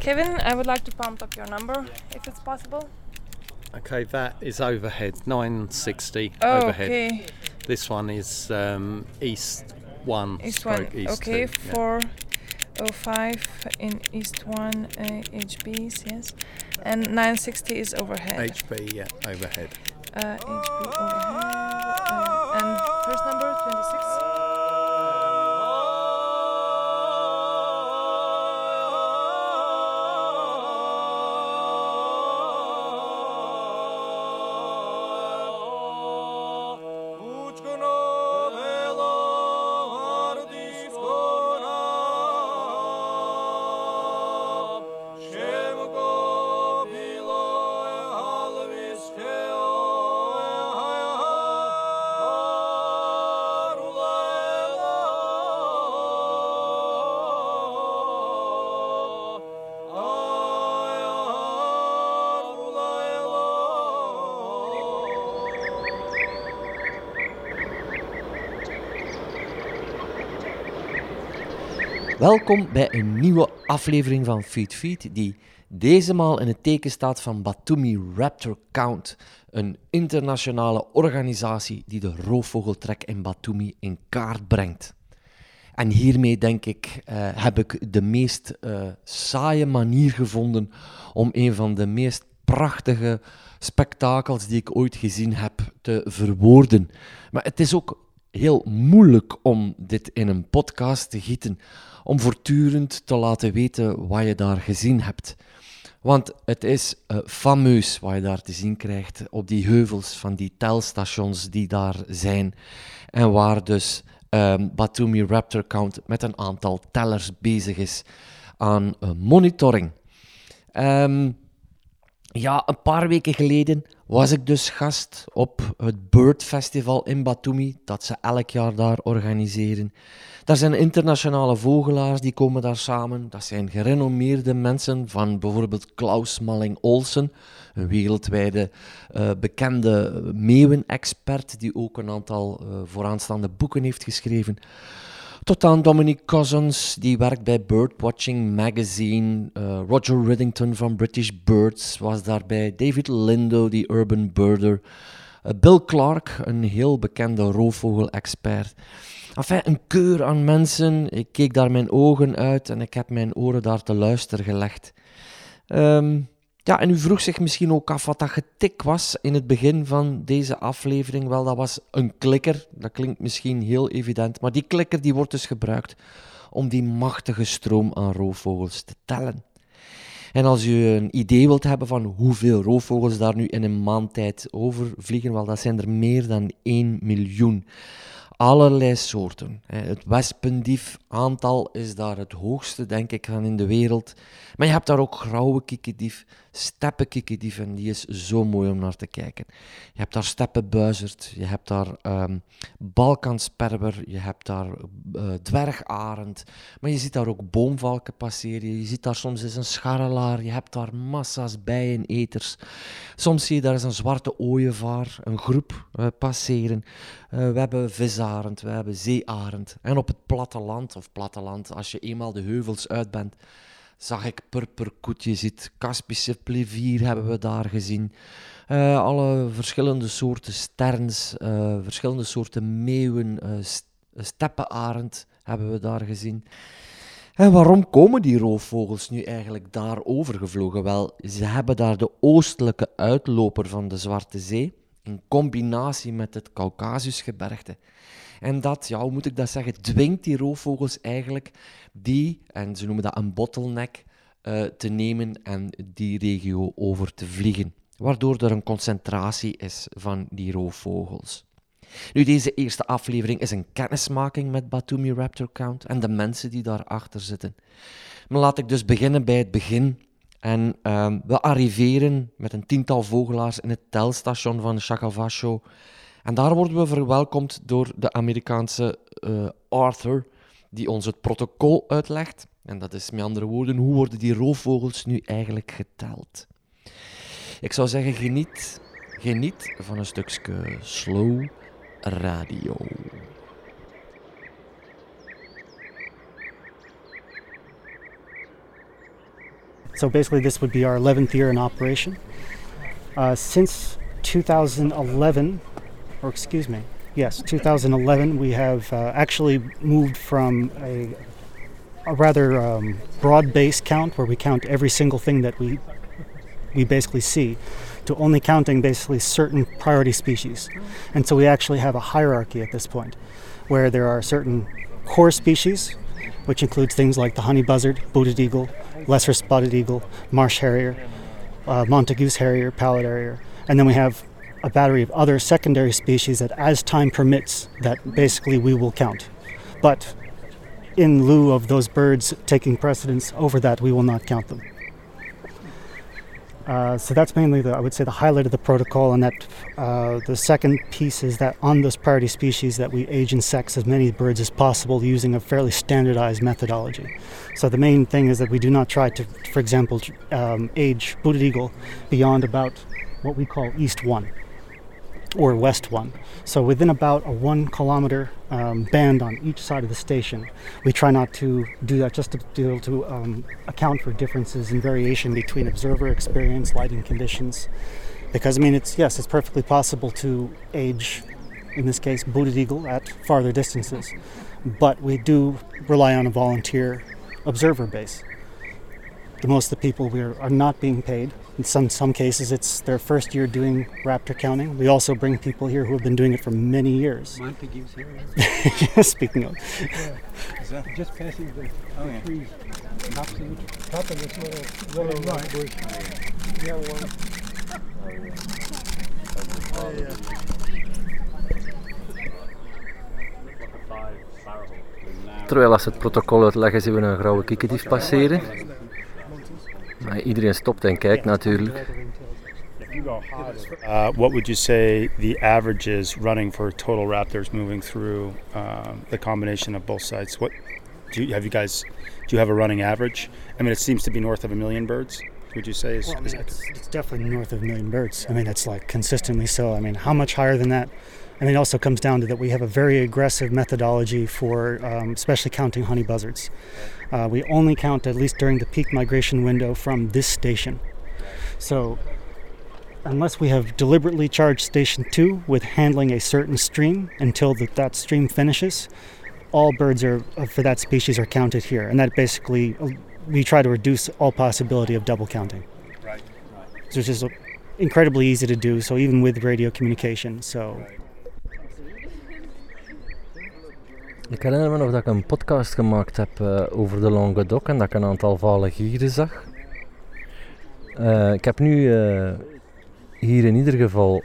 Kevin, I would like to pump up your number if it's possible. Okay, that is overhead, 960 Oh, overhead. okay. This one is um, east 1 East one. stroke east okay, 2. yeah. 405 in East 1 uh, HBs, yes. And 960 is overhead. HB, yeah, overhead. Uh, HB overhead. Uh, and first number 26. Welkom bij een nieuwe aflevering van Feed Feed, die deze maal in het teken staat van Batumi Raptor Count, een internationale organisatie die de roofvogeltrek in Batumi in kaart brengt. En hiermee denk ik, eh, heb ik de meest eh, saaie manier gevonden om een van de meest prachtige spektakels die ik ooit gezien heb te verwoorden. Maar het is ook heel moeilijk om dit in een podcast te gieten, om voortdurend te laten weten wat je daar gezien hebt. Want het is eh, fameus wat je daar te zien krijgt op die heuvels van die telstations die daar zijn. En waar dus ehm, Batumi Raptor Count met een aantal tellers bezig is aan eh, monitoring. Ehm, ja, een paar weken geleden was ik dus gast op het Bird Festival in Batumi, dat ze elk jaar daar organiseren. Daar zijn internationale vogelaars die komen daar samen. Dat zijn gerenommeerde mensen van bijvoorbeeld Klaus Malling Olsen, een wereldwijde eh, bekende meeuwenexpert die ook een aantal eh, vooraanstaande boeken heeft geschreven. Tot aan Dominic Cousins, die werkt bij Birdwatching Magazine. Eh, Roger Riddington van British Birds was daarbij. David Lindo, die urban birder. Eh, Bill Clark, een heel bekende roofvogel-expert. Enfin, een keur aan mensen. Ik keek daar mijn ogen uit en ik heb mijn oren daar te luisteren gelegd. Ehm, ja, en u vroeg zich misschien ook af wat dat getik was in het begin van deze aflevering. Wel, dat was een klikker. Dat klinkt misschien heel evident, maar die klikker die wordt dus gebruikt om die machtige stroom aan roofvogels te tellen. En als u een idee wilt hebben van hoeveel roofvogels daar nu in een maand tijd overvliegen, wel, dat zijn er meer dan 1 miljoen. Allerlei soorten. Het wespendief aantal is daar het hoogste, denk ik, van in de wereld. Maar je hebt daar ook grauwe kiekendief, steppenkiekendief, en die is zo mooi om naar te kijken. Je hebt daar steppenbuizerd, je hebt daar ehm balkansperwer, je hebt daar eh, dwergarend, maar je ziet daar ook boomvalken passeren, je ziet daar soms eens een scharrelaar, je hebt daar massa's bijeneters. Soms zie je daar eens een zwarte ooievaar, een groep eh, passeren. Eh, we hebben visarend, we hebben zeearend. En op het platteland, of platteland, als je eenmaal de heuvels uit bent, zag ik purperkoet, je ziet Kaspische plevier hebben we daar gezien. Eh, alle verschillende soorten sterns, eh, verschillende soorten meeuwen, st- steppenarend hebben we daar gezien. En waarom komen die roofvogels nu eigenlijk daar overgevlogen? Wel, ze hebben daar de oostelijke uitloper van de Zwarte Zee in combinatie met het Caucasusgebergte. En dat, ja, hoe moet ik dat zeggen, dwingt die roofvogels eigenlijk die, en ze noemen dat een bottleneck, eh, te nemen en die regio over te vliegen. Waardoor er een concentratie is van die roofvogels. Nu, deze eerste aflevering is een kennismaking met Batumi Raptor Count en de mensen die daarachter zitten. Maar laat ik dus beginnen bij het begin. En ehm, we arriveren met een tiental vogelaars in het telstation van Chakavasho. En daar worden we verwelkomd door de Amerikaanse eh, Arthur, die ons het protocol uitlegt. En dat is met andere woorden, hoe worden die roofvogels nu eigenlijk geteld? Ik zou zeggen, geniet, geniet van een stukje slow radio. So basically, this would be our 11th year in operation. Uh, since 2011, or excuse me, yes, 2011, we have uh, actually moved from a, a rather um, broad-based count where we count every single thing that we we basically see to only counting basically certain priority species. And so we actually have a hierarchy at this point where there are certain core species, which includes things like the honey buzzard, booted eagle, lesser spotted eagle, marsh harrier, uh, Montagu's harrier, pallid harrier, and then we have a battery of other secondary species that, as time permits, that basically we will count. But in lieu of those birds taking precedence over that, we will not count them. Uh, so that's mainly the, I would say, the highlight of the protocol, and that uh, the second piece is that on those priority species that we age and sex as many birds as possible using a fairly standardized methodology. So the main thing is that we do not try to, for example, um, age booted eagle beyond about what we call East 1 or West 1. So within about a one kilometer um, band on each side of the station. We try not to do that just to be able to um, account for differences in variation between observer experience, lighting conditions. Because I mean, it's yes, it's perfectly possible to age, in this case, booted eagle at farther distances, but we do rely on a volunteer observer base. The most of the people we are, are not being paid in some some cases, it's their first year doing raptor counting. We also bring people here who have been doing it for many years. Montague's here. Speaking of, Yeah. Just passing the, Oh, yeah. trees. Tops of the, top of this little, little Right. bush. Yeah, one. Terwijl als ze het protocol uitleggen, zien we een grauwe kikkerdief passeren. Maar iedereen stopt en kijkt natuurlijk. Uh, what would you say the average is running for total raptors moving through um, the combination of both sites? What do you have? You guys do you have a running average? I mean, it seems to be north of a million birds. Would you say is, well, I is mean, it's, it's definitely north of a million birds. I mean, it's like consistently so. I mean, how much higher than that? I mean, it also comes down to that we have a very aggressive methodology for, um, especially counting honey buzzards. Uh, we only count at least during the peak migration window from this station. So, unless we have deliberately charged station two with handling a certain stream until that that stream finishes, all birds are for that species are counted here, and that basically we try to reduce all possibility of double counting. Right, So it's just uh, incredibly easy to do. So even with radio communication, so Ik herinner me nog dat ik een podcast gemaakt heb eh, over de Languedoc en dat ik een aantal vale gieren zag. Eh, ik heb nu eh, hier in ieder geval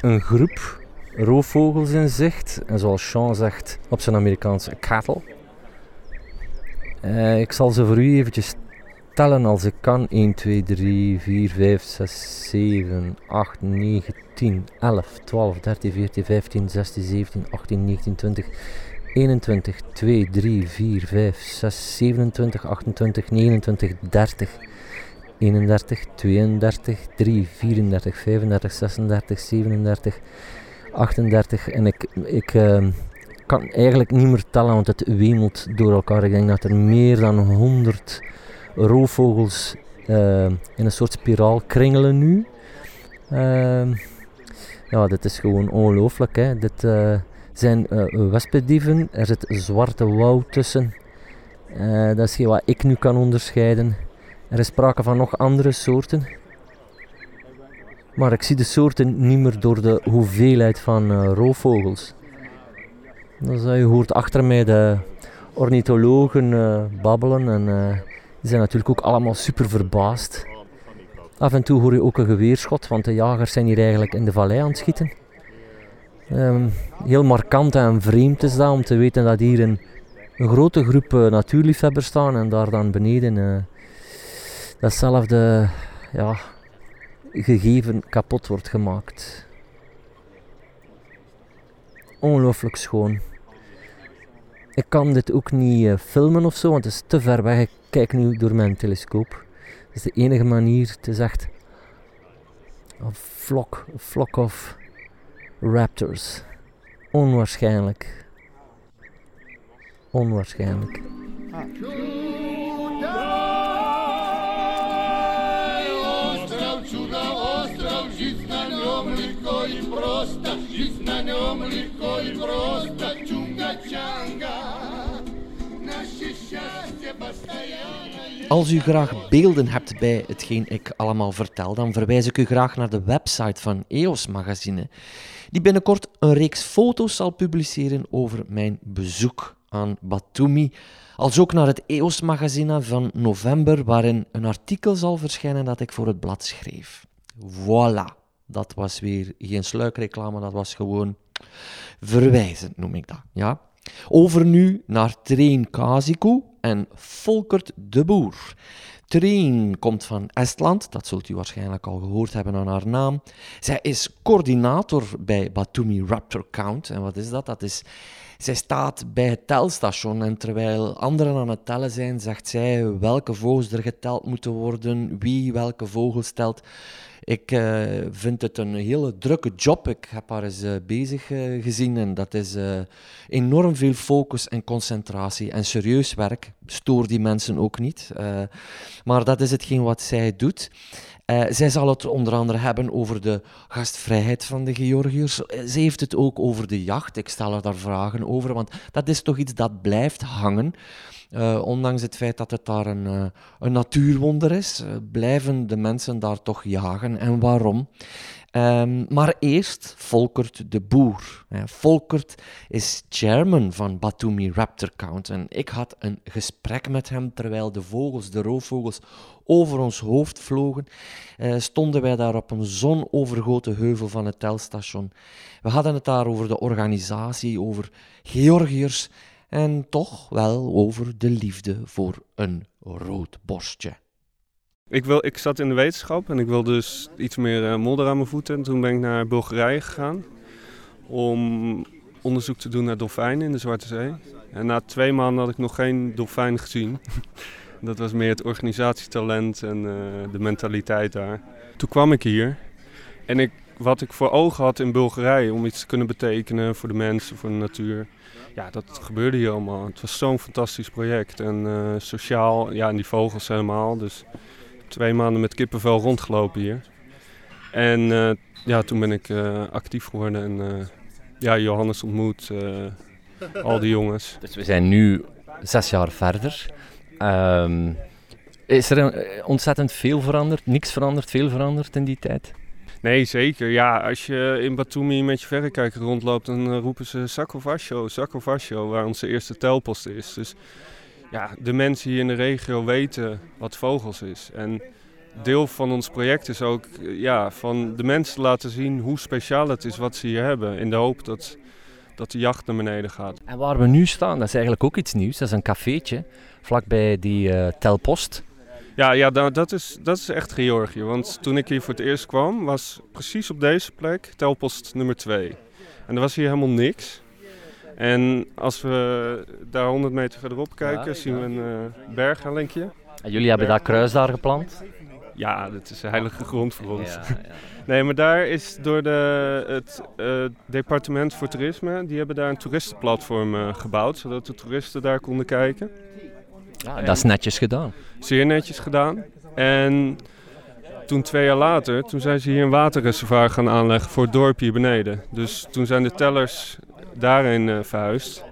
een groep roofvogels in zicht. En zoals Sean zegt, op zijn Amerikaanse cattle. Eh, ik zal ze voor u eventjes tellen als ik kan. 1, 2, 3, 4, 5, 6, 7, 8, 9, 10, 11, 12, 13, 14, 15, 16, 17, 18, 19, 20, 21, 2, 3, 4, 5, 6, 27, 28, 29, 30, 31, 32, 3, 34, 35, 36, 37, 38 en ik, ik uh, kan eigenlijk niet meer tellen, want het wemelt door elkaar. Ik denk dat er meer dan 100 roofvogels uh, in een soort spiraal kringelen nu. Uh, ja, dit is gewoon ongelooflijk. Hè. Dit uh, zijn wespendieven. Er zit zwarte wouw tussen. dat is wat ik nu kan onderscheiden. Er is sprake van nog andere soorten. Maar ik zie de soorten niet meer door de hoeveelheid van roofvogels. Dus uh, je hoort achter mij de ornithologen uh, babbelen en die zijn natuurlijk ook allemaal super verbaasd. Af en toe hoor je ook een geweerschot, want de jagers zijn hier eigenlijk in de vallei aan het schieten. Um, heel markant en vreemd is dat om te weten dat hier een, een grote groep natuurliefhebbers staan en daar dan beneden datzelfde ja, gegeven kapot wordt gemaakt. Ongelooflijk schoon. Ik kan dit ook niet uh, filmen of zo, want het is te ver weg. Ik kijk nu door mijn telescoop. Dat is de enige manier. Het is echt een vlok, een vlok of raptors. Onwaarschijnlijk. Onwaarschijnlijk. Als u graag beelden hebt bij hetgeen ik allemaal vertel, dan verwijs ik u graag naar de website van EOS Magazine, die binnenkort een reeks foto's zal publiceren over mijn bezoek aan Batumi. Als ook naar het EOS Magazine van november, waarin een artikel zal verschijnen dat ik voor het blad schreef. Voilà, dat was weer geen sluikreclame, dat was gewoon verwijzend, noem ik dat. Ja? Over nu naar Train Kaziku en Volkert de Boer. Train komt van Estland, dat zult u waarschijnlijk al gehoord hebben aan haar naam. Zij is coördinator bij Batumi Raptor Count. En wat is dat? Dat is, zij staat bij het telstation en terwijl anderen aan het tellen zijn, zegt zij welke vogels er geteld moeten worden, wie welke vogels telt. Ik uh, vind het een hele drukke job. Ik heb haar eens uh, bezig uh, gezien en dat is enorm veel focus en concentratie en serieus werk. Stoor die mensen ook niet. maar dat is hetgeen wat zij doet. Zij zal het onder andere hebben over de gastvrijheid van de Georgiërs. Ze heeft het ook over de jacht. Ik stel er daar vragen over, want dat is toch iets dat blijft hangen. Uh, ondanks het feit dat het daar een, een natuurwonder is, blijven de mensen daar toch jagen. En waarom? Um, maar eerst Volkert de Boer. Volkert is chairman van Batumi Raptor Count. En ik had een gesprek met hem terwijl de vogels, de roofvogels, over ons hoofd vlogen. stonden wij daar op een zonovergoten heuvel van het telstation. We hadden het daar over de organisatie, over Georgiërs en toch wel over de liefde voor een rood borstje. Ik, wil, ik zat in de wetenschap en ik wilde dus iets meer uh, modder aan mijn voeten. En toen ben ik naar Bulgarije gegaan om onderzoek te doen naar dolfijnen in de Zwarte Zee. En na twee maanden had ik nog geen dolfijn gezien. Dat was meer het organisatietalent en uh, de mentaliteit daar. Toen kwam ik hier en ik, wat ik voor ogen had in Bulgarije om iets te kunnen betekenen voor de mensen, voor de natuur ja, dat gebeurde hier allemaal. Het was zo'n fantastisch project. En uh, sociaal, ja, en die vogels helemaal. Dus twee maanden met kippenvel rondgelopen hier. En uh, ja, toen ben ik uh, actief geworden en ja, Johannes ontmoet, al die jongens. Dus we zijn nu zes jaar verder. Um, is er ontzettend veel veranderd? Niks veranderd, veel veranderd in die tijd? Nee, zeker. Ja, als je in Batumi met je verrekijker rondloopt, dan roepen ze Sakovasho, Sakovasho, waar onze eerste telpost is. Dus ja, de mensen hier in de regio weten wat vogels is. En deel van ons project is ook ja, van de mensen laten zien hoe speciaal het is wat ze hier hebben. In de hoop dat, dat de jacht naar beneden gaat. En waar we nu staan, dat is eigenlijk ook iets nieuws. Dat is een cafeetje vlakbij die uh, telpost. Ja, ja dat, is, dat is echt Georgië. Want toen ik hier voor het eerst kwam, was precies op deze plek telpost nummer 2. En er was hier helemaal niks. En als we daar 100 meter verderop kijken, zien we een uh, berghellinkje. En jullie hebben daar kruis daar geplant? Ja, dat is heilige grond voor ons. Ja, ja. nee, maar daar is door de, het uh, departement voor toerisme, die hebben daar een toeristenplatform uh, gebouwd, zodat de toeristen daar konden kijken. Ja, dat is netjes gedaan. Zeer netjes gedaan. En toen twee jaar later, toen zijn ze hier een waterreservoir gaan aanleggen voor het dorp hier beneden. Dus toen zijn de tellers daarin uh, verhuisd.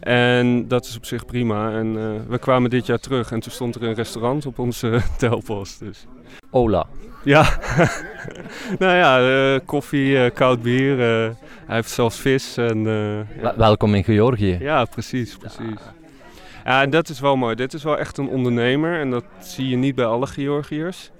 En dat is op zich prima. En uh, we kwamen dit jaar terug en toen stond er een restaurant op onze telpost. Dus. Ola. Ja, nou ja, uh, koffie, koud bier. hij heeft zelfs vis. En, Welkom in Georgië. Ja, precies, precies. Ja, en dat is wel mooi. Dit is wel echt een ondernemer en dat zie je niet bij alle Georgiërs.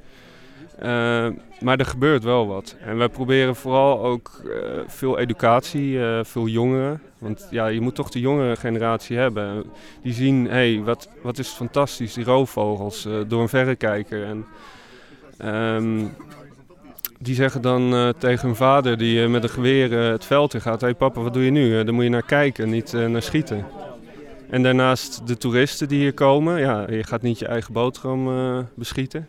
Uh, maar er gebeurt wel wat. En wij proberen vooral ook uh, veel educatie, uh, veel jongeren. Want ja, je moet toch de jongere generatie hebben. Die zien, hé, hey, wat, wat is fantastisch, die roofvogels, door een verrekijker. En um, die zeggen dan tegen hun vader die met een geweer het veld in gaat... Hé hey, papa, wat doe je nu? daar moet je naar kijken, niet naar schieten. En daarnaast de toeristen die hier komen. Ja, je gaat niet je eigen boterham beschieten.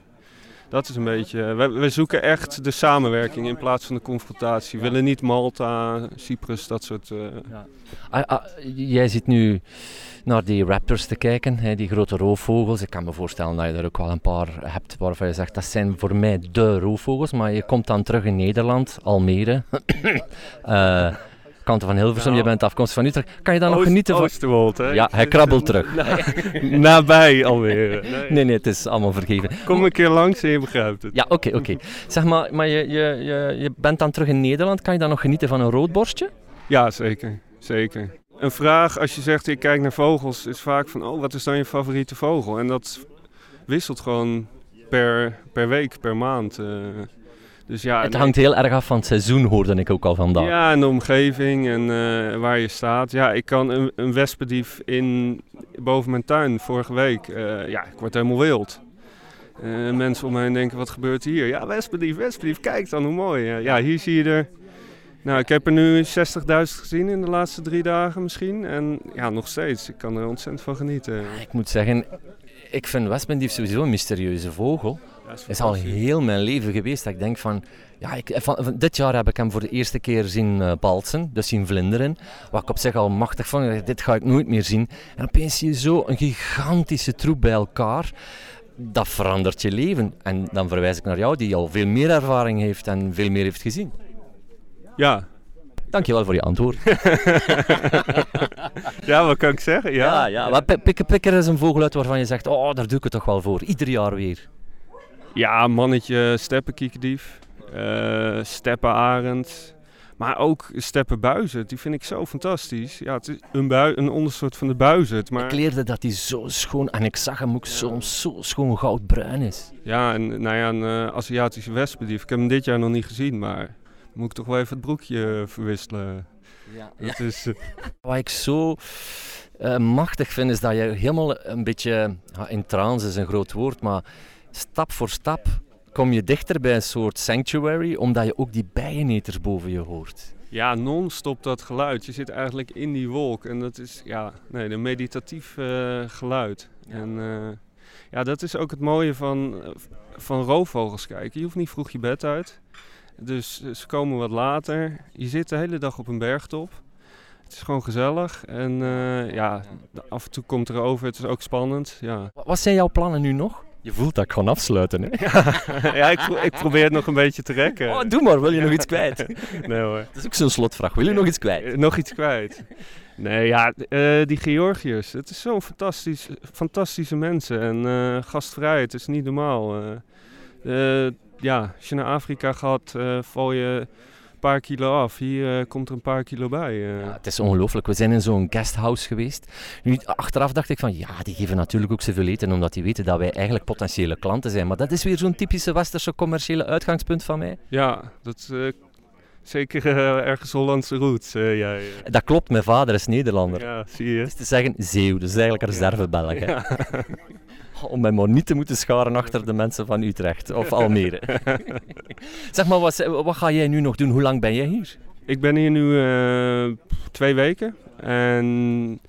Dat is een beetje. We, we, zoeken echt de samenwerking in plaats van de confrontatie. We willen niet Malta, Cyprus, dat soort. Uh... Ja. Ah, ah, jij zit nu naar die raptors te kijken, hè, die grote roofvogels. Ik kan me voorstellen dat je er ook wel een paar hebt waarvan je zegt dat zijn voor mij de roofvogels. Maar je komt dan terug in Nederland, Almere. uh, kanten van Hilversum, Nou. je bent afkomstig van Utrecht. Kan je dan nog genieten van... Oosterwold, hè? Ja, hij krabbelt terug. Nabij alweer. Nee. Nee, nee, het is allemaal vergeven. Kom een keer langs en je begrijpt het. Ja, oké, oké. Zeg maar, maar je, je, je, je bent dan terug in Nederland. Kan je dan nog genieten van een roodborstje? Ja, zeker. Zeker. Een vraag als je zegt ik kijk naar vogels is vaak van oh wat is dan je favoriete vogel? En dat wisselt gewoon per, per week, per maand. eh. Dus ja, het hangt heel erg af van het seizoen, hoorde ik ook al vandaag. Ja, en de omgeving en eh, waar je staat. Ja, ik kan een, een wespendief in, boven mijn tuin vorige week. eh, ja, ik word helemaal wild. Eh, mensen om me heen denken, wat gebeurt hier? Ja, wespendief, wespendief, kijk dan hoe mooi. Ja, ja, hier zie je er... Nou, ik heb er nu 60.000 gezien in de laatste drie dagen misschien. En ja, nog steeds. Ik kan er ontzettend van genieten. Ik moet zeggen, ik vind wespendief sowieso een mysterieuze vogel. Het is al heel mijn leven geweest dat ik denk van... Ja, ik, van, van dit jaar heb ik hem voor de eerste keer zien eh balsen, dus zien vlinderen. Wat ik op zich al machtig vond. Dit ga ik nooit meer zien. En opeens zie je zo een gigantische troep bij elkaar. Dat verandert je leven. En dan verwijs ik naar jou, die al veel meer ervaring heeft en veel meer heeft gezien. Ja. Dankjewel voor je antwoord. ja, wat kan ik zeggen? Ja, Ja, ja. Maar pi- pik, pik er eens een vogel uit waarvan je zegt, oh, daar doe ik het toch wel voor. Ieder jaar weer. Ja, mannetje steppenkiekendief, eh steppenarend, maar ook steppenbuizerd. Die vind ik zo fantastisch. Ja, het is een, bui, een ondersoort van de buizerd, maar Ik leerde dat hij zo schoon, en ik zag hem ook soms zo schoon goudbruin is. ja, en nou ja, een eh, Aziatische wespendief. Ik heb hem dit jaar nog niet gezien, maar moet ik toch wel even het broekje eh, verwisselen. Ja, Dat is, Wat ik zo machtig vind, is dat je helemaal een beetje... Ja, in trance is een groot woord, maar stap voor stap kom je dichter bij een soort sanctuary, omdat je ook die bijeneters boven je hoort. ja, non-stop dat geluid. Je zit eigenlijk in die wolk en dat is ja, nee, een meditatief eh, geluid. En eh, ja, dat is ook het mooie van, eh, van roofvogels kijken. Je hoeft niet vroeg je bed uit. Dus ze komen wat later. Je zit de hele dag op een bergtop. Het is gewoon gezellig. En ja, af en toe komt er over. Het is ook spannend. Ja, Wa- Wat zijn jouw plannen nu nog? Je voelt dat ik gewoon afsluiten, hè? ja ik, pro- ik probeer het nog een beetje te rekken. Oh, doe maar, wil je nog iets kwijt? Nee hoor. Dat is ook zo'n slotvraag. Wil je nog iets kwijt? Eh, nog iets kwijt. Nee, ja, eh, die Georgiërs. Het is zo'n fantastisch, fantastische mensen. En eh gastvrij, het is niet normaal. ja, als je naar Afrika gaat, val je een paar kilo af. Hier eh, komt er een paar kilo bij. eh. Ja, het is ongelooflijk. We zijn in zo'n guesthouse geweest. Nu, achteraf dacht ik van, ja, die geven natuurlijk ook zoveel eten, omdat die weten dat wij eigenlijk potentiële klanten zijn. Maar dat is weer zo'n typische westerse commerciële uitgangspunt van mij. Ja, dat is eh, zeker eh, ergens Hollandse roots. eh. Dat klopt, mijn vader is Nederlander. Ja, zie je. Dat is te zeggen Zeeuw, dus eigenlijk een reservebelg. Ja. Om mij maar niet te moeten scharen achter de mensen van Utrecht of Almere. zeg maar, wat, wat ga jij nu nog doen? Hoe lang ben jij hier? Ik ben hier nu eh, twee weken en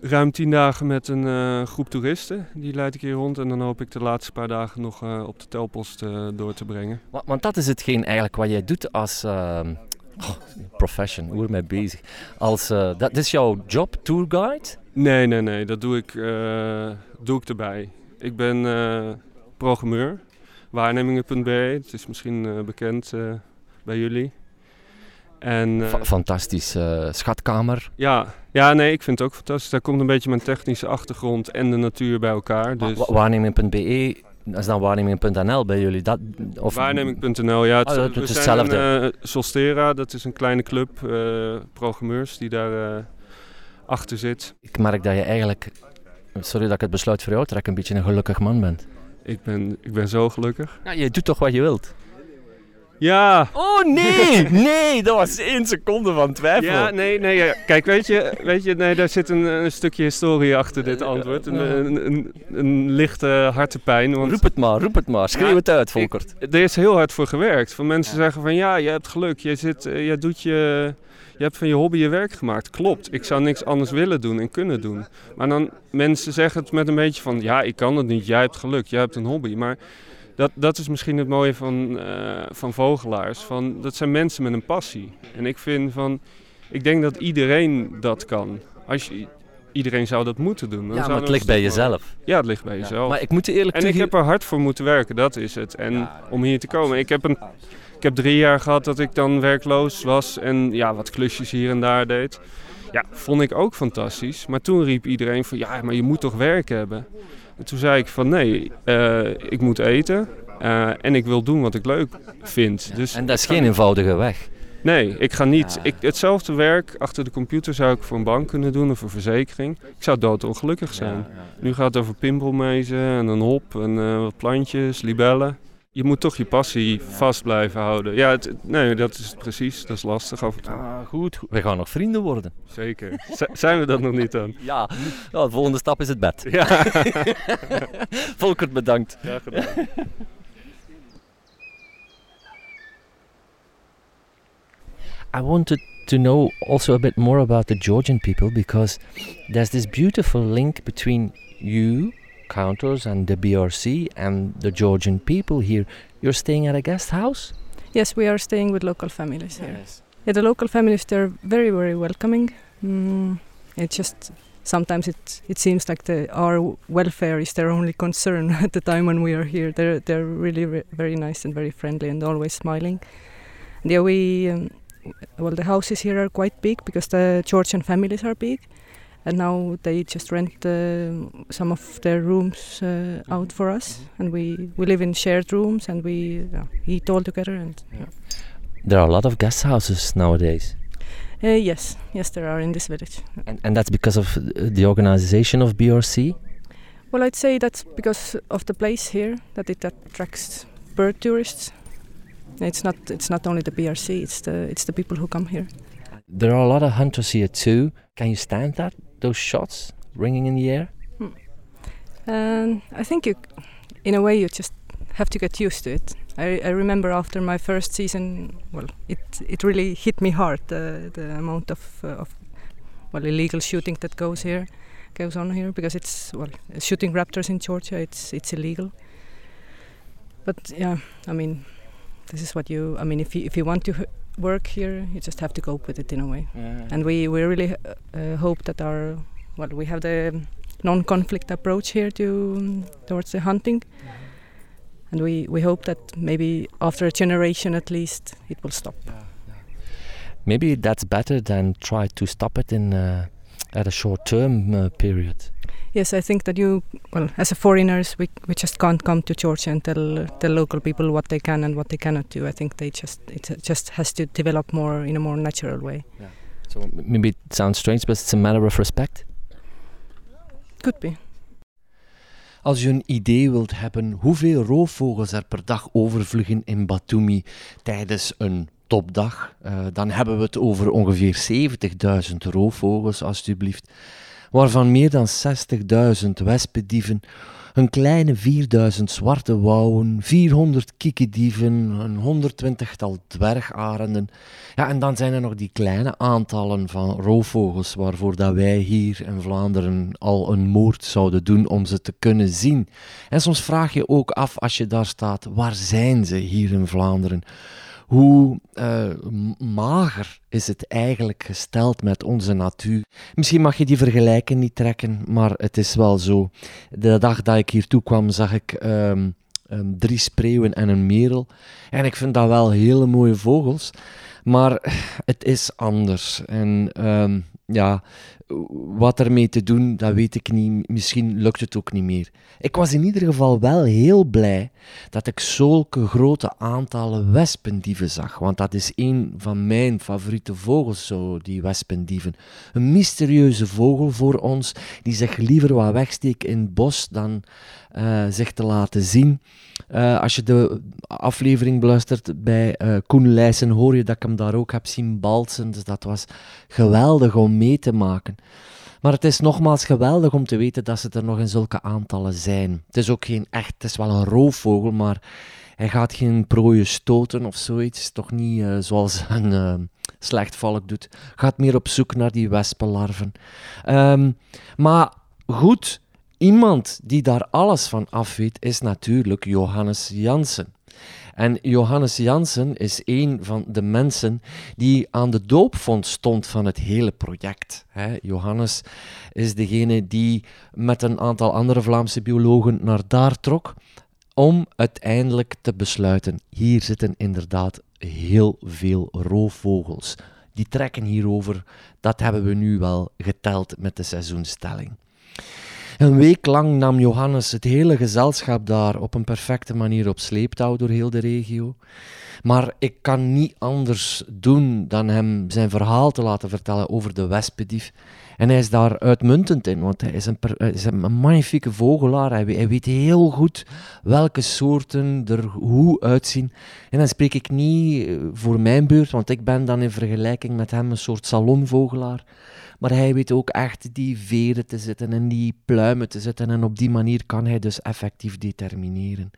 ruim tien dagen met een eh, groep toeristen. Die leid ik hier rond en dan hoop ik de laatste paar dagen nog eh, op de telpost door te brengen. Want, want dat is hetgeen eigenlijk wat jij doet als ehm, oh, profession, hoe ermee bezig. Als, eh, dat is jouw job, tourguide? Nee, nee, nee, dat doe ik, eh, doe ik erbij. Ik ben eh, programmeur, waarnemingen.be. Het is misschien bekend bij jullie. En, Fa- Fantastisch. eh, schatkamer. ja, ja, nee, ik vind het ook fantastisch. Daar komt een beetje mijn technische achtergrond en de natuur bij elkaar. Dus... Wa- Waarneming.be, dat is dan waarneming.nl bij jullie. Dat, of, Waarneming.nl, ja. Het, Oh, dat- we het is zijn hetzelfde. een, eh, Solstera, dat is een kleine club eh, programmeurs die daar eh, achter zit. Ik merk dat je eigenlijk, sorry dat ik het besluit voor jou trek, een beetje een gelukkig man bent. Ik ben, ik ben zo gelukkig. Ja, je doet toch wat je wilt? Ja, Oh nee, nee, dat was één seconde van twijfel. ja, nee, nee. ja. Kijk, weet je, weet je nee, daar zit een, een stukje historie achter dit antwoord. Een, een, een, een lichte hartepijn. Want Roep het maar, roep het maar. Schreeuw het uit, Volkert. er is heel hard voor gewerkt. Van mensen zeggen van ja, je hebt geluk. Je, zit, eh, je, doet je, je hebt van je hobby je werk gemaakt. Klopt, ik zou niks anders willen doen en kunnen doen. Maar dan mensen zeggen het met een beetje van ja, ik kan het niet. Jij hebt geluk, jij hebt een hobby. Maar dat, dat is misschien het mooie van, eh, van vogelaars. Van, dat zijn mensen met een passie. En ik vind van, ik denk dat iedereen dat kan. Als je, iedereen zou dat moeten doen. Dan ja, maar het ligt bij jezelf. Ja, het ligt bij Ja. jezelf. Maar ik moet eerlijk En ik heb er hard voor moeten werken, dat is het. En om hier te komen. Ik heb een Ik heb drie jaar gehad dat ik dan werkloos was en ja, wat klusjes hier en daar deed. Ja, vond ik ook fantastisch. Maar toen riep iedereen van ja, maar je moet toch werk hebben. En toen zei ik van nee, uh, ik moet eten uh, en ik wil doen wat ik leuk vind. Ja, dus en dat is geen eenvoudige weg. Nee, ik ga niet. Ja. Ik, hetzelfde werk achter de computer zou ik voor een bank kunnen doen of voor verzekering. Ik zou doodongelukkig zijn. Nu gaat het over pimpelmezen en een hop en uh, wat plantjes, libellen. Je moet toch je passie vast blijven houden. Ja, het, nee, dat is precies. Dat is lastig af en toe. Ah, goed, we gaan nog vrienden worden. Zeker. Z zijn we dat nog niet dan? Ja, ja de volgende stap is het bed. Ja. Volkert, bedankt. Ja, gedaan. I wanted to know also a bit more about the Georgian people because there's this beautiful link between you, counters, and the BRC and the Georgian people here. You're staying at a guest house? Yes, we are staying with local families here. Yeah, the local families they're very very welcoming. Mm, it just sometimes it it seems like the our welfare is their only concern at the time when we are here. They're they're really re- very nice and very friendly and always smiling. And yeah, we um, well the houses here are quite big because the Georgian families are big, and now they just rent some of their rooms uh, out for us, and we we live in shared rooms and we uh, eat all together and. Yeah. There are a lot of guest houses nowadays. Uh, yes, yes, there are in this village. And, and that's because of the organization of BRC? Well, I'd say that's because of the place here that it attracts bird tourists. It's not it's not only the BRC; it's the it's the people who come here. There are a lot of hunters here too. Can you stand that? Those shots ringing in the air? Hmm. And I think you, in a way, you just have to get used to it. I, I remember after my first season, well, it it really hit me hard the the amount of uh, of well illegal shooting that goes here, goes on here because it's well shooting raptors in Georgia it's it's illegal. But yeah, I mean, this is what you. I mean, if you if you want to work here, you just have to cope with it in a way. Yeah. And we we really uh, uh, hope that our well we have the non-conflict approach here to towards the hunting and we, we hope that maybe after a generation at least it will stop. Maybe that's better than try to stop it in uh, at a short-term uh, period. Yes, I think that you, well, as a foreigners, we, we just can't come to Georgia and tell tell local people what they can and what they cannot do. I think they just it just has to develop more in a more natural way. Yeah. So maybe it sounds strange, but it's a matter of respect. Could be. Als je een idee wilt hebben hoeveel roofvogels er per dag overvliegen in Batumi tijdens een topdag, uh, dan hebben we het over ongeveer 70.000 roofvogels, alstublieft. Waarvan meer dan 60.000 wespendieven, een kleine 4000 zwarte wouwen, 400 kiekendieven, een 120-tal dwergarenden. Ja, en dan zijn er nog die kleine aantallen van roofvogels waarvoor dat wij hier in Vlaanderen al een moord zouden doen om ze te kunnen zien. En soms vraag je ook af als je daar staat, waar zijn ze hier in Vlaanderen? Hoe uh, mager is het eigenlijk gesteld met onze natuur? Misschien mag je die vergelijking niet trekken, maar het is wel zo. De dag dat ik hier toe kwam, zag ik um, um, drie spreeuwen en een merel. En ik vind dat wel hele mooie vogels. Maar het is anders. En um, ja, wat ermee te doen, dat weet ik niet. Misschien lukt het ook niet meer. Ik was in ieder geval wel heel blij dat ik zulke grote aantallen wespendieven zag. Want dat is een van mijn favoriete vogels, zo, die wespendieven. Een mysterieuze vogel voor ons, die zich liever wat wegsteekt in het bos dan uh, zich te laten zien. Uh, als je de aflevering beluistert bij uh, Koen Leijsen, hoor je dat ik hem daar ook heb zien balsen. Dus dat was geweldig om mee te maken. Maar het is nogmaals geweldig om te weten dat ze er nog in zulke aantallen zijn. Het is ook geen echt, het is wel een roofvogel, maar hij gaat geen prooien stoten of zoiets. Toch niet uh, zoals een uh, slecht doet. Gaat meer op zoek naar die wespenlarven. Um, maar goed, iemand die daar alles van af weet, is natuurlijk Johannes Jansen. En Johannes Jansen is een van de mensen die aan de doopvond stond van het hele project. Johannes is degene die met een aantal andere Vlaamse biologen naar daar trok om uiteindelijk te besluiten, hier zitten inderdaad heel veel roofvogels. Die trekken hierover. Dat hebben we nu wel geteld met de seizoenstelling. Een week lang nam Johannes het hele gezelschap daar op een perfecte manier op sleeptouw door heel de regio. Maar ik kan niet anders doen dan hem zijn verhaal te laten vertellen over de wespendief. En hij is daar uitmuntend in, want hij is een, een magnifieke vogelaar. Hij, hij, weet heel goed welke soorten er hoe uitzien. En dan spreek ik niet eh, voor mijn beurt, want ik ben dan in vergelijking met hem een soort salonvogelaar. Maar hij weet ook echt die veren te zetten en die pluimen te zetten. En op die manier kan hij dus effectief determineren.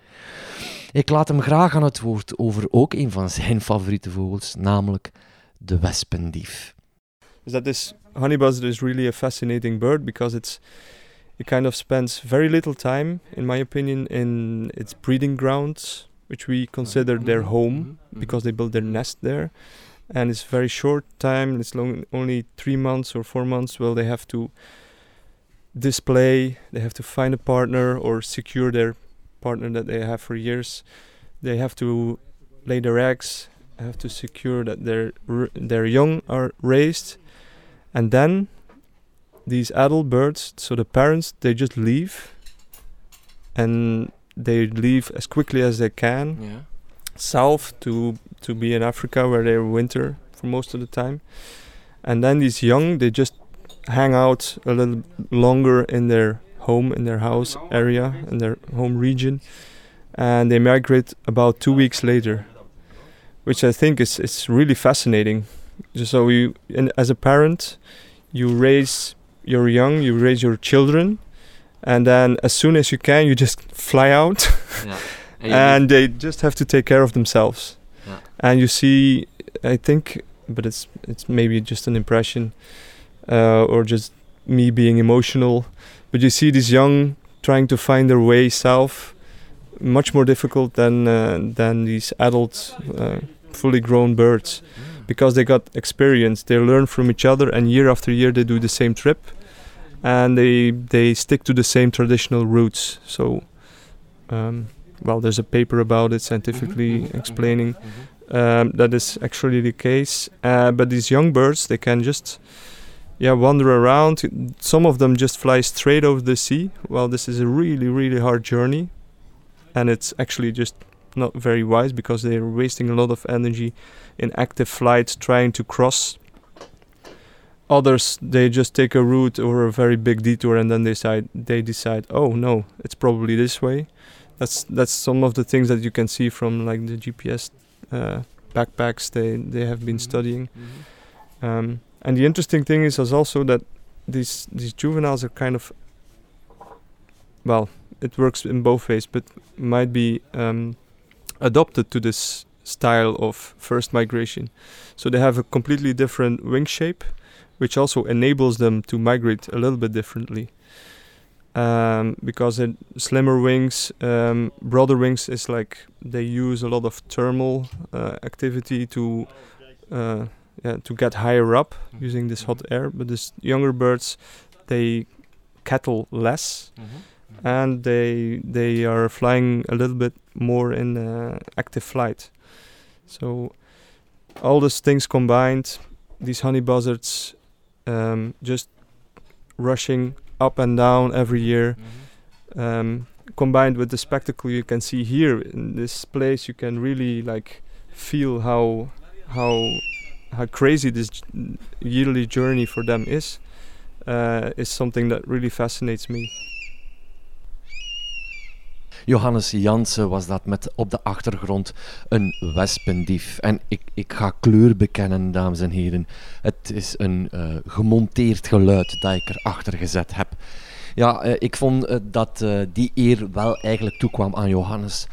Ik laat hem graag aan het woord over ook een van zijn favoriete vogels, namelijk de wespendief. Dus dat is honey buzzard is really a fascinating bird because it's it kind of spends very little time, in my opinion, in its breeding grounds, which we consider their home because they build their nest there. And it's very short time. It's long, only three months or four months. Well, they have to display. They have to find a partner or secure their partner that they have for years. They have to lay their eggs. Have to secure that their their young are raised, and then these adult birds. So the parents they just leave, and they leave as quickly as they can. Yeah south to to be in Africa where they winter for most of the time. And then these young they just hang out a little longer in their home in their house area in their home region and they migrate about 2 weeks later which I think is is really fascinating. So you as a parent you raise your young, you raise your children and then as soon as you can you just fly out. Yeah. and, they just have to take care of themselves. Yeah. And you see, I think, but it's it's maybe just an impression, uh, or just me being emotional. But you see these young trying to find their way south, much more difficult than uh, than these adult, uh, fully grown birds, mm. because they got experience. They learn from each other, and year after year they do the same trip, and they they stick to the same traditional routes. So. Um, well, there's a paper about it scientifically mm-hmm. mm-hmm. explaining mm-hmm. um, that is actually the case. Uh, but these young birds, they can just yeah wander around. Some of them just fly straight over the sea. Well, this is a really really hard journey, and it's actually just not very wise because they're wasting a lot of energy in active flight trying to cross. Others they just take a route or a very big detour and then they decide they decide oh no it's probably this way that's that's some of the things that you can see from like the GPS uh, backpacks they they have been mm-hmm. studying. Mm-hmm. Um, and the interesting thing is, is also that these these juveniles are kind of well, it works in both ways, but might be um, adopted to this style of first migration. So they have a completely different wing shape, which also enables them to migrate a little bit differently um, because it, slimmer wings, um, broader wings is like they use a lot of thermal uh, activity to uh, yeah, to get higher up using this hot air. But these younger birds, they kettle less, mm-hmm. and they they are flying a little bit more in uh, active flight. So all these things combined, these honey buzzards um, just rushing up and down every year. Mm-hmm. Um, combined with the spectacle you can see here in this place, you can really like feel how how how crazy this yearly journey for them is. Uh, is something that really fascinates me. Johannes Jansen was dat met op de achtergrond een wespendief. En ik, ik ga kleur bekennen, dames en heren. Het is een uh, gemonteerd geluid dat ik erachter gezet heb. Ja, uh, ik vond uh, dat die eer wel eigenlijk toekwam aan Johannes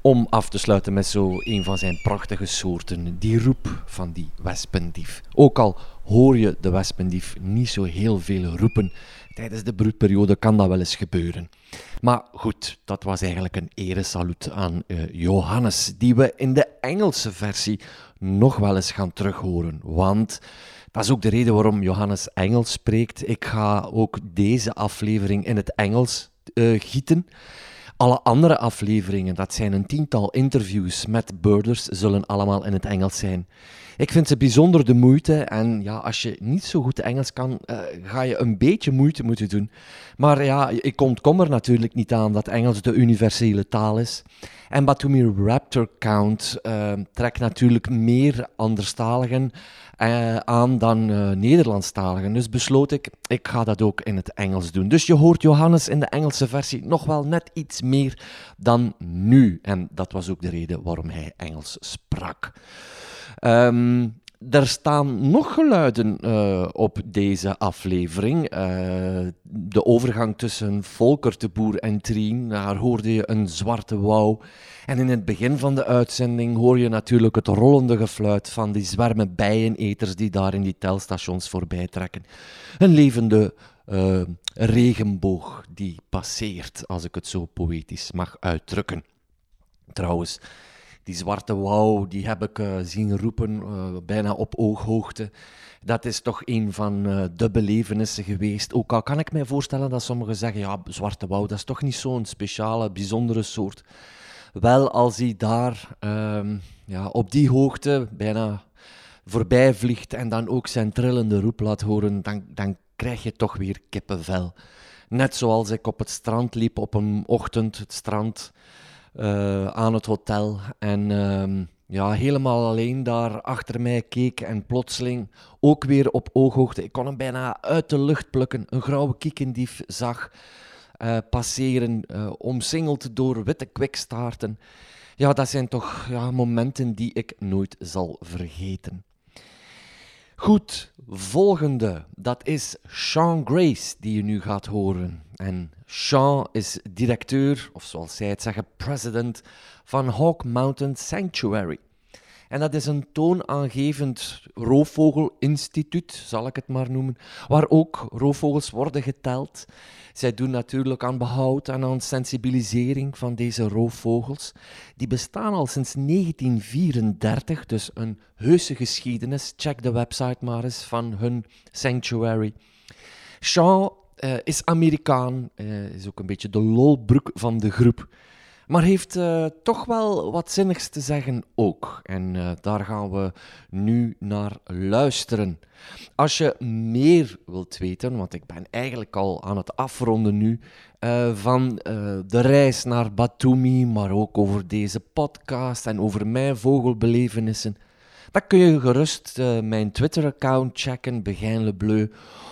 om af te sluiten met zo een van zijn prachtige soorten, die roep van die wespendief. Ook al hoor je de wespendief niet zo heel veel roepen, tijdens de broedperiode kan dat wel eens gebeuren. Maar goed, dat was eigenlijk een eresalut aan uh, Johannes, die we in de Engelse versie nog wel eens gaan terughoren. Want dat is ook de reden waarom Johannes Engels spreekt. Ik ga ook deze aflevering in het Engels uh, gieten. Alle andere afleveringen, dat zijn een tiental interviews met birders, zullen allemaal in het Engels zijn. Ik vind ze bijzonder de moeite en ja, als je niet zo goed Engels kan, uh, ga je een beetje moeite moeten doen. Maar ja, ik ontkom er natuurlijk niet aan dat Engels de universele taal is. En Batumi Raptor Count uh, trekt natuurlijk meer anderstaligen uh, aan dan Nederlandstaligen. Dus besloot ik, ik ga dat ook in het Engels doen. Dus je hoort Johannes in de Engelse versie nog wel net iets meer dan nu. En dat was ook de reden waarom hij Engels sprak. Um, er staan nog geluiden uh, op deze aflevering. Uh, de overgang tussen Volker de Boer en Trien, daar hoorde je een zwarte wouw. En in het begin van de uitzending hoor je natuurlijk het rollende gefluit van die zwermen bijeneters die daar in die telstations voorbij trekken. Een levende uh, regenboog die passeert, als ik het zo poëtisch mag uitdrukken. Trouwens, die zwarte wauw, die heb ik uh, zien roepen, uh, bijna op ooghoogte. Dat is toch een van uh, de belevenissen geweest. Ook al kan ik mij voorstellen dat sommigen zeggen, ja, zwarte wauw, dat is toch niet zo'n speciale, bijzondere soort. Wel, als hij daar ehm, ja, op die hoogte bijna voorbij vliegt en dan ook zijn trillende roep laat horen, dan, dan krijg je toch weer kippenvel. Net zoals ik op het strand liep op een ochtend, het strand uh, aan het hotel. En uh, ja, helemaal alleen daar achter mij keek en plotseling ook weer op ooghoogte. Ik kon hem bijna uit de lucht plukken. Een grauwe kiekendief zag uh, passeren, uh, omsingeld door witte kwikstaarten. Ja, dat zijn toch ja, momenten die ik nooit zal vergeten. Goed, volgende. Dat is Sean Grace, die je nu gaat horen. En Sean is directeur, of zoals zij het zeggen, president van Hawk Mountain Sanctuary. En dat is een toonaangevend roofvogelinstituut, zal ik het maar noemen, waar ook roofvogels worden geteld. Zij doen natuurlijk aan behoud en aan sensibilisering van deze roofvogels. Die bestaan al sinds 1934, dus een heuse geschiedenis. Check de website maar eens van hun sanctuary. Sean uh, is Amerikaan, uh, is ook een beetje de lolbroek van de groep. Maar heeft uh, toch wel wat zinnigs te zeggen ook. En uh, daar gaan we nu naar luisteren. Als je meer wilt weten, want ik ben eigenlijk al aan het afronden nu, uh, van de reis naar Batumi, maar ook over deze podcast en over mijn vogelbelevenissen, dan kun je gerust mijn Twitter-account checken, Begijn Le Bleu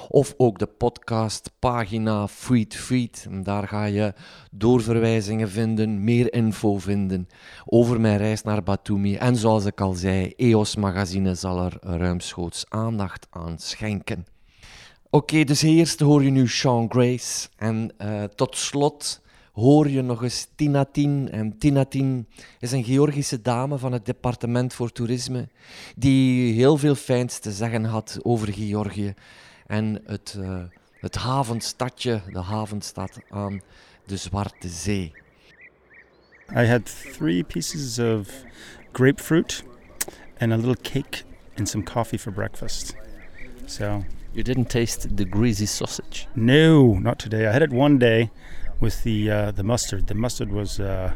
of ook de podcastpagina Feed Feed. Daar ga je doorverwijzingen vinden, meer info vinden over mijn reis naar Batumi. En zoals ik al zei, EOS Magazine zal er ruimschoots aandacht aan schenken. Oké, dus eerst hoor je nu Sean Grace. En uh, tot slot hoor je nog eens Tinatin. En Tinatin is een Georgische dame van het departement voor toerisme, die heel veel fijns te zeggen had over Georgië en het, uh, het havenstadje, de havenstad aan de Zwarte Zee. I had three pieces of grapefruit and a little cake and some coffee for breakfast. So you didn't taste the greasy sausage? No, not today. I had it one day with the uh, the mustard. The mustard was uh,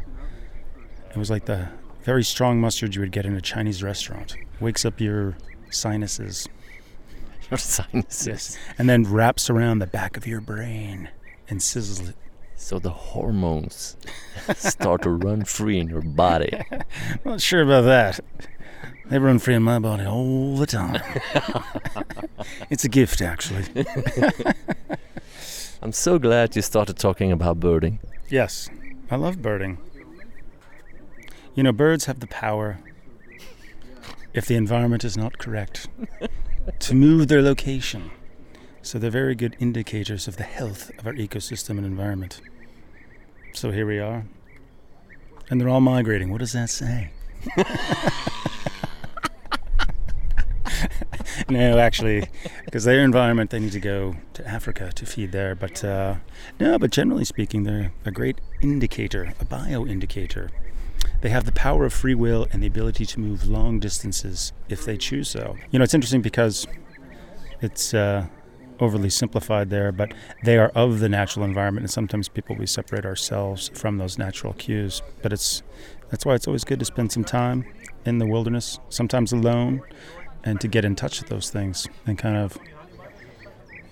it was like the very strong mustard you would get in a Chinese restaurant. Wakes up your sinuses. your sinuses. Yes. And then wraps around the back of your brain and sizzles it. So the hormones start to run free in your body. Not sure about that. They run free in my body all the time. it's a gift, actually. I'm so glad you started talking about birding. Yes, I love birding. You know, birds have the power, if the environment is not correct, to move their location. So they're very good indicators of the health of our ecosystem and environment. So here we are. And they're all migrating. What does that say? no, actually, because their environment, they need to go to Africa to feed there. But uh, no, but generally speaking, they're a great indicator, a bio indicator they have the power of free will and the ability to move long distances if they choose so. You know, it's interesting because it's uh, overly simplified there, but they are of the natural environment, and sometimes people we separate ourselves from those natural cues. But it's that's why it's always good to spend some time in the wilderness, sometimes alone, and to get in touch with those things and kind of,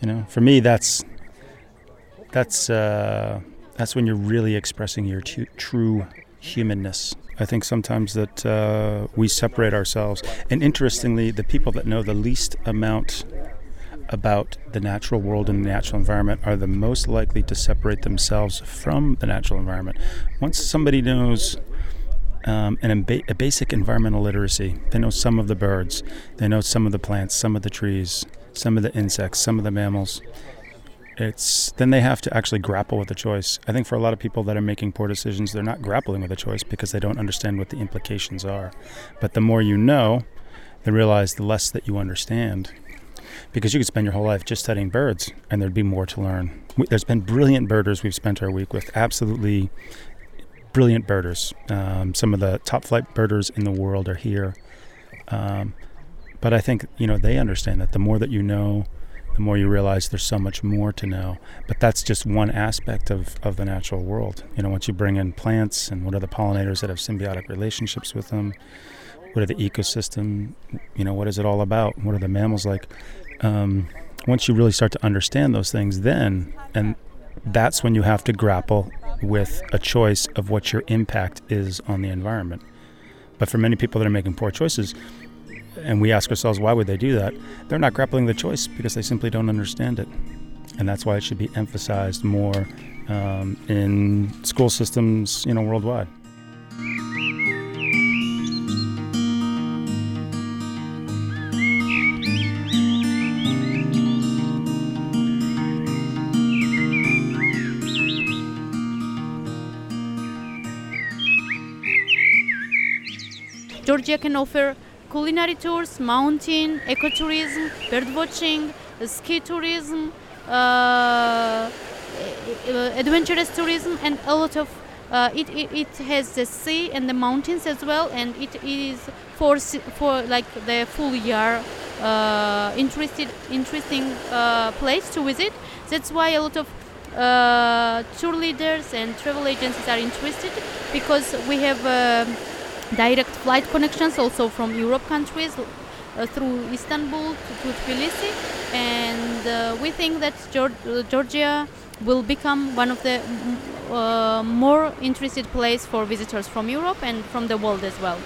you know, for me that's that's uh, that's when you're really expressing your tu- true humanness. I think sometimes that uh, we separate ourselves, and interestingly, the people that know the least amount about the natural world and the natural environment are the most likely to separate themselves from the natural environment. Once somebody knows um, an, a basic environmental literacy, they know some of the birds, they know some of the plants, some of the trees, some of the insects, some of the mammals. It's then they have to actually grapple with the choice. I think for a lot of people that are making poor decisions, they're not grappling with the choice because they don't understand what the implications are. But the more you know, they realize the less that you understand because you could spend your whole life just studying birds and there'd be more to learn. There's been brilliant birders we've spent our week with, absolutely brilliant birders. Um, some of the top flight birders in the world are here. Um, but I think, you know, they understand that the more that you know, the more you realize there's so much more to know. But that's just one aspect of, of the natural world. You know, once you bring in plants and what are the pollinators that have symbiotic relationships with them, what are the ecosystem, you know, what is it all about? What are the mammals like? um, once you really start to understand those things, then, and that's when you have to grapple with a choice of what your impact is on the environment. But for many people that are making poor choices, and we ask ourselves, why would they do that? They're not grappling the choice because they simply don't understand it. And that's why it should be emphasized more um, in school systems, you know, worldwide. Georgia can offer culinary tours, mountain, ecotourism, birdwatching, ski tourism, uh, adventurous tourism, and a lot of. Uh, it, it, it has the sea and the mountains as well, and it is for for like the full year uh, interested interesting uh, place to visit. That's why a lot of uh, tour leaders and travel agencies are interested because we have um, direct flight connections also from Europe countries uh, through Istanbul to, to Tbilisi, and uh, we think that Georgia will become one of the uh, more interested place for visitors from Europe and from the world as well.